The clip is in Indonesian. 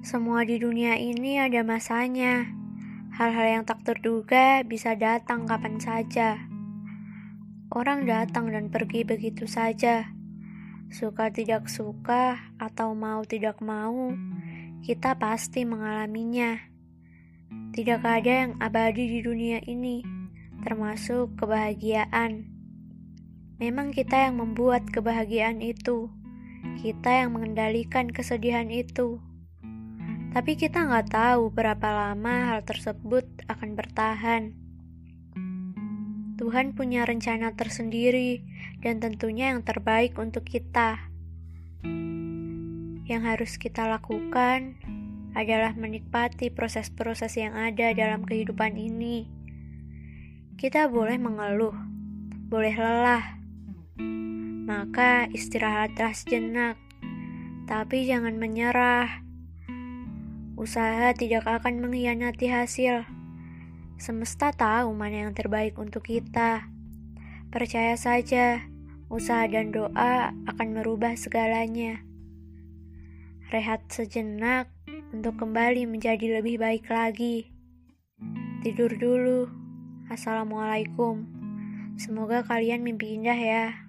Semua di dunia ini ada masanya. Hal-hal yang tak terduga bisa datang kapan saja. Orang datang dan pergi begitu saja. Suka tidak suka atau mau tidak mau, kita pasti mengalaminya. Tidak ada yang abadi di dunia ini, termasuk kebahagiaan. Memang kita yang membuat kebahagiaan itu, kita yang mengendalikan kesedihan itu. Tapi kita nggak tahu berapa lama hal tersebut akan bertahan. Tuhan punya rencana tersendiri dan tentunya yang terbaik untuk kita. Yang harus kita lakukan adalah menikmati proses-proses yang ada dalam kehidupan ini. Kita boleh mengeluh, boleh lelah, maka istirahatlah sejenak, tapi jangan menyerah Usaha tidak akan mengkhianati hasil. Semesta tahu mana yang terbaik untuk kita. Percaya saja, usaha dan doa akan merubah segalanya. Rehat sejenak untuk kembali menjadi lebih baik lagi. Tidur dulu. Assalamualaikum. Semoga kalian mimpi indah ya.